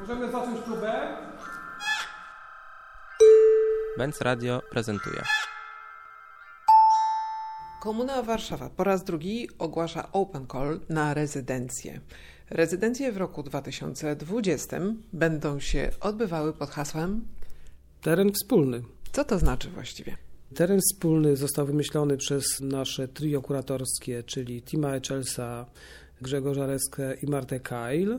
Możemy zacząć próbę? Benz Radio prezentuje. Komuna Warszawa po raz drugi ogłasza open call na rezydencje. Rezydencje w roku 2020 będą się odbywały pod hasłem. Teren wspólny. Co to znaczy właściwie? Teren wspólny został wymyślony przez nasze trio kuratorskie, czyli Tima Echelsa, Grzegorza Reskę i Martę Kail.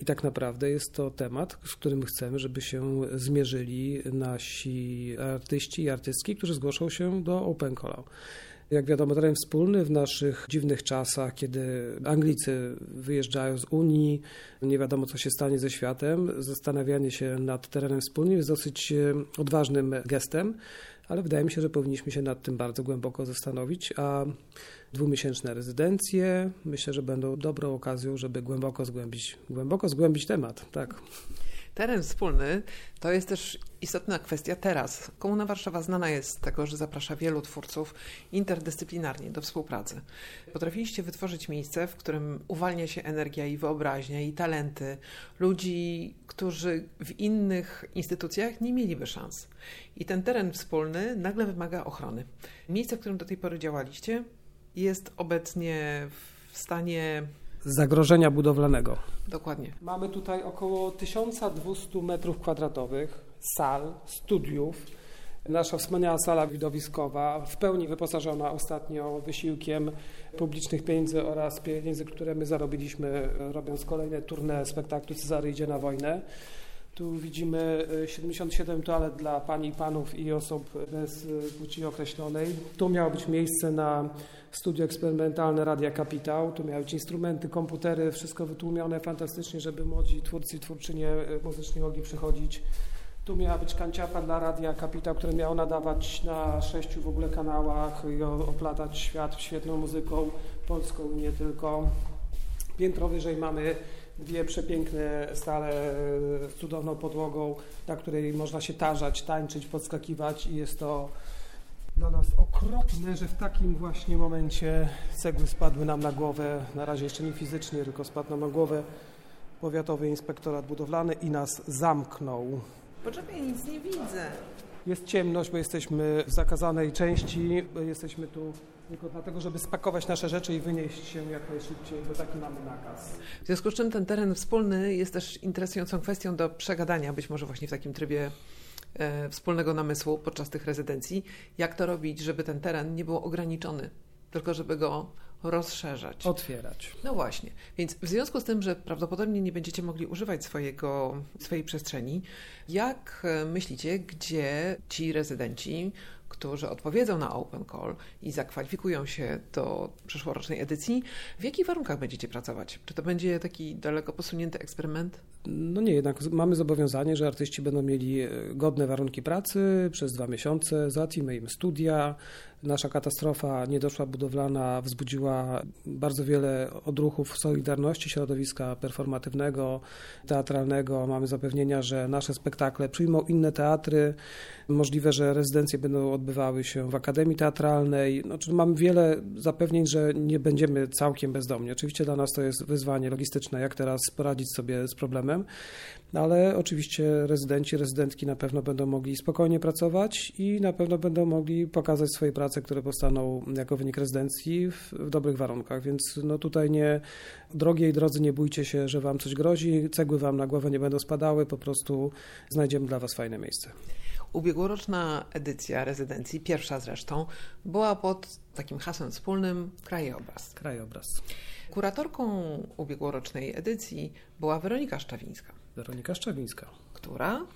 I tak naprawdę jest to temat, z którym chcemy, żeby się zmierzyli nasi artyści i artystki, którzy zgłoszą się do Open Call. Jak wiadomo, teren wspólny w naszych dziwnych czasach, kiedy Anglicy wyjeżdżają z Unii, nie wiadomo co się stanie ze światem, zastanawianie się nad terenem wspólnym jest dosyć e, odważnym gestem, ale wydaje mi się, że powinniśmy się nad tym bardzo głęboko zastanowić, a dwumiesięczne rezydencje myślę, że będą dobrą okazją, żeby głęboko zgłębić, głęboko zgłębić temat. Tak. Teren wspólny to jest też istotna kwestia teraz. Komuna Warszawa znana jest z tego, że zaprasza wielu twórców interdyscyplinarnie do współpracy. Potrafiliście wytworzyć miejsce, w którym uwalnia się energia i wyobraźnia i talenty ludzi, którzy w innych instytucjach nie mieliby szans. I ten teren wspólny nagle wymaga ochrony. Miejsce, w którym do tej pory działaliście, jest obecnie w stanie zagrożenia budowlanego. Dokładnie. Mamy tutaj około 1200 metrów kwadratowych sal, studiów. Nasza wspaniała sala widowiskowa, w pełni wyposażona ostatnio wysiłkiem publicznych pieniędzy oraz pieniędzy, które my zarobiliśmy robiąc kolejne turne spektaklu Cezary idzie na wojnę. Tu widzimy 77 toalet dla pań i panów i osób bez płci określonej. Tu miało być miejsce na studio eksperymentalne Radia Kapitał. Tu miały być instrumenty, komputery, wszystko wytłumione fantastycznie, żeby młodzi twórcy i twórczynie muzyczni mogli przychodzić. Tu miała być kanciapa dla Radia Kapitał, które miało nadawać na sześciu w ogóle kanałach i oplatać świat świetną muzyką polską nie tylko. Piętro wyżej mamy dwie przepiękne stale z cudowną podłogą, na której można się tarzać, tańczyć, podskakiwać i jest to dla nas okropne, że w takim właśnie momencie cegły spadły nam na głowę, na razie jeszcze nie fizycznie, tylko spadł nam na głowę powiatowy inspektorat budowlany i nas zamknął. Poczekaj, nic nie widzę. Jest ciemność, bo jesteśmy w zakazanej części, jesteśmy tu tylko dlatego, żeby spakować nasze rzeczy i wynieść się jak najszybciej, bo taki mamy nakaz. W związku z czym ten teren wspólny jest też interesującą kwestią do przegadania, być może właśnie w takim trybie e, wspólnego namysłu podczas tych rezydencji. Jak to robić, żeby ten teren nie był ograniczony, tylko żeby go rozszerzać. Otwierać. No właśnie. Więc w związku z tym, że prawdopodobnie nie będziecie mogli używać swojego, swojej przestrzeni, jak e, myślicie, gdzie ci rezydenci którzy odpowiedzą na Open Call i zakwalifikują się do przyszłorocznej edycji, w jakich warunkach będziecie pracować? Czy to będzie taki daleko posunięty eksperyment? No nie, jednak mamy zobowiązanie, że artyści będą mieli e, godne warunki pracy przez dwa miesiące, załatwimy im studia. Nasza katastrofa niedoszła budowlana wzbudziła bardzo wiele odruchów Solidarności, środowiska performatywnego, teatralnego. Mamy zapewnienia, że nasze spektakle przyjmą inne teatry. Możliwe, że rezydencje będą odbywały się w Akademii Teatralnej. Znaczy, mamy wiele zapewnień, że nie będziemy całkiem bezdomni. Oczywiście dla nas to jest wyzwanie logistyczne, jak teraz poradzić sobie z problemem, ale oczywiście rezydenci, rezydentki na pewno będą mogli spokojnie pracować i na pewno będą mogli pokazać swoje prace, które powstaną jako wynik rezydencji w, w dobrych warunkach. Więc no tutaj nie, drogiej drodzy, nie bójcie się, że wam coś grozi, cegły wam na głowę nie będą spadały, po prostu znajdziemy dla was fajne miejsce. Ubiegłoroczna edycja rezydencji, pierwsza zresztą, była pod takim hasłem wspólnym krajobraz. Krajobraz. Kuratorką ubiegłorocznej edycji była Weronika Szczawińska. Weronika Szczawińska. Która?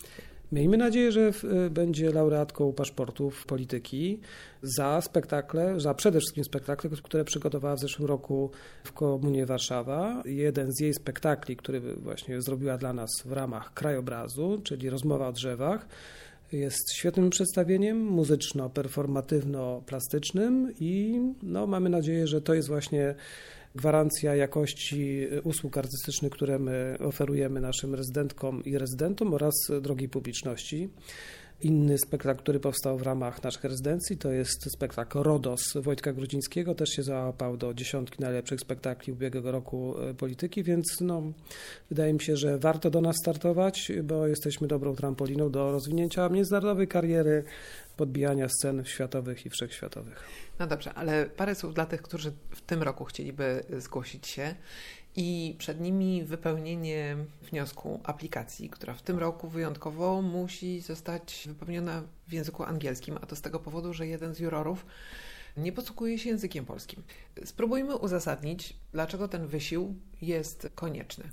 Miejmy nadzieję, że będzie laureatką paszportów polityki za spektakle, za przede wszystkim spektakle, które przygotowała w zeszłym roku w Komunie Warszawa. Jeden z jej spektakli, który właśnie zrobiła dla nas w ramach krajobrazu, czyli Rozmowa o drzewach, jest świetnym przedstawieniem muzyczno-performatywno-plastycznym i no, mamy nadzieję, że to jest właśnie gwarancja jakości usług artystycznych, które my oferujemy naszym rezydentkom i rezydentom oraz drogiej publiczności. Inny spektakl, który powstał w ramach naszych rezydencji, to jest spektakl Rodos Wojtka Grudzińskiego. Też się załapał do dziesiątki najlepszych spektakli ubiegłego roku e, polityki, więc no, wydaje mi się, że warto do nas startować, bo jesteśmy dobrą trampoliną do rozwinięcia międzynarodowej kariery, podbijania scen światowych i wszechświatowych. No dobrze, ale parę słów dla tych, którzy w tym roku chcieliby zgłosić się i przed nimi wypełnienie wniosku aplikacji, która w tym roku wyjątkowo musi zostać wypełniona w języku angielskim, a to z tego powodu, że jeden z jurorów nie posługuje się językiem polskim. Spróbujmy uzasadnić, dlaczego ten wysił jest konieczny.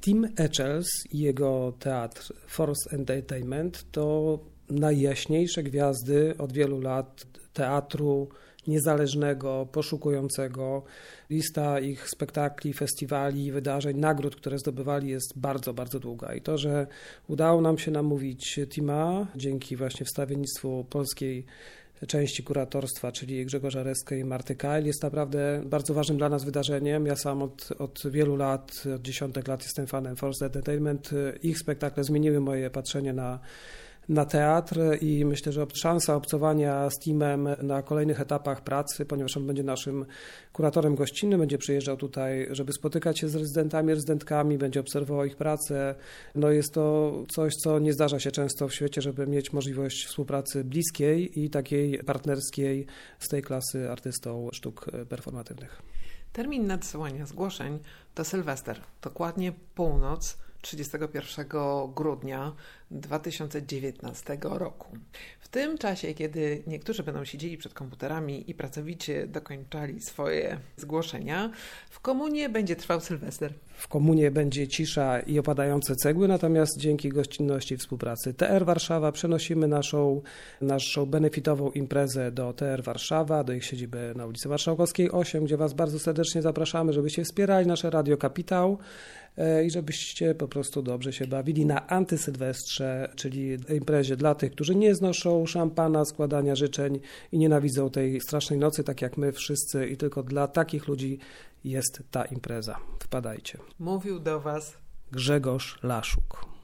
Tim Echels i jego teatr Force Entertainment to najjaśniejsze gwiazdy od wielu lat teatru niezależnego, poszukującego. Lista ich spektakli, festiwali, wydarzeń, nagród, które zdobywali jest bardzo, bardzo długa. I to, że udało nam się namówić Tima dzięki właśnie wstawiennictwu polskiej części kuratorstwa, czyli Grzegorza Reska i Marty Kajl, jest naprawdę bardzo ważnym dla nas wydarzeniem. Ja sam od, od wielu lat, od dziesiątek lat jestem fanem Force Entertainment. Ich spektakle zmieniły moje patrzenie na na teatr i myślę, że szansa obcowania z teamem na kolejnych etapach pracy, ponieważ on będzie naszym kuratorem gościnnym, będzie przyjeżdżał tutaj, żeby spotykać się z rezydentami, rezydentkami, będzie obserwował ich pracę. No jest to coś, co nie zdarza się często w świecie, żeby mieć możliwość współpracy bliskiej i takiej partnerskiej z tej klasy artystą sztuk performatywnych. Termin nadsyłania zgłoszeń to Sylwester, dokładnie północ 31 grudnia 2019 roku. W tym czasie, kiedy niektórzy będą siedzieli przed komputerami i pracowicie dokończali swoje zgłoszenia, w komunie będzie trwał Sylwester. W komunie będzie cisza i opadające cegły, natomiast dzięki gościnności i współpracy TR Warszawa przenosimy naszą, naszą benefitową imprezę do TR Warszawa, do ich siedziby na ulicy Marszałkowskiej 8, gdzie Was bardzo serdecznie zapraszamy, żebyście wspierali nasze Radio Kapitał i żebyście po prostu dobrze się bawili na antysylwestrze, czyli imprezie dla tych, którzy nie znoszą szampana, składania życzeń i nienawidzą tej strasznej nocy, tak jak my wszyscy i tylko dla takich ludzi jest ta impreza. Wpadajcie. Mówił do Was Grzegorz Laszuk.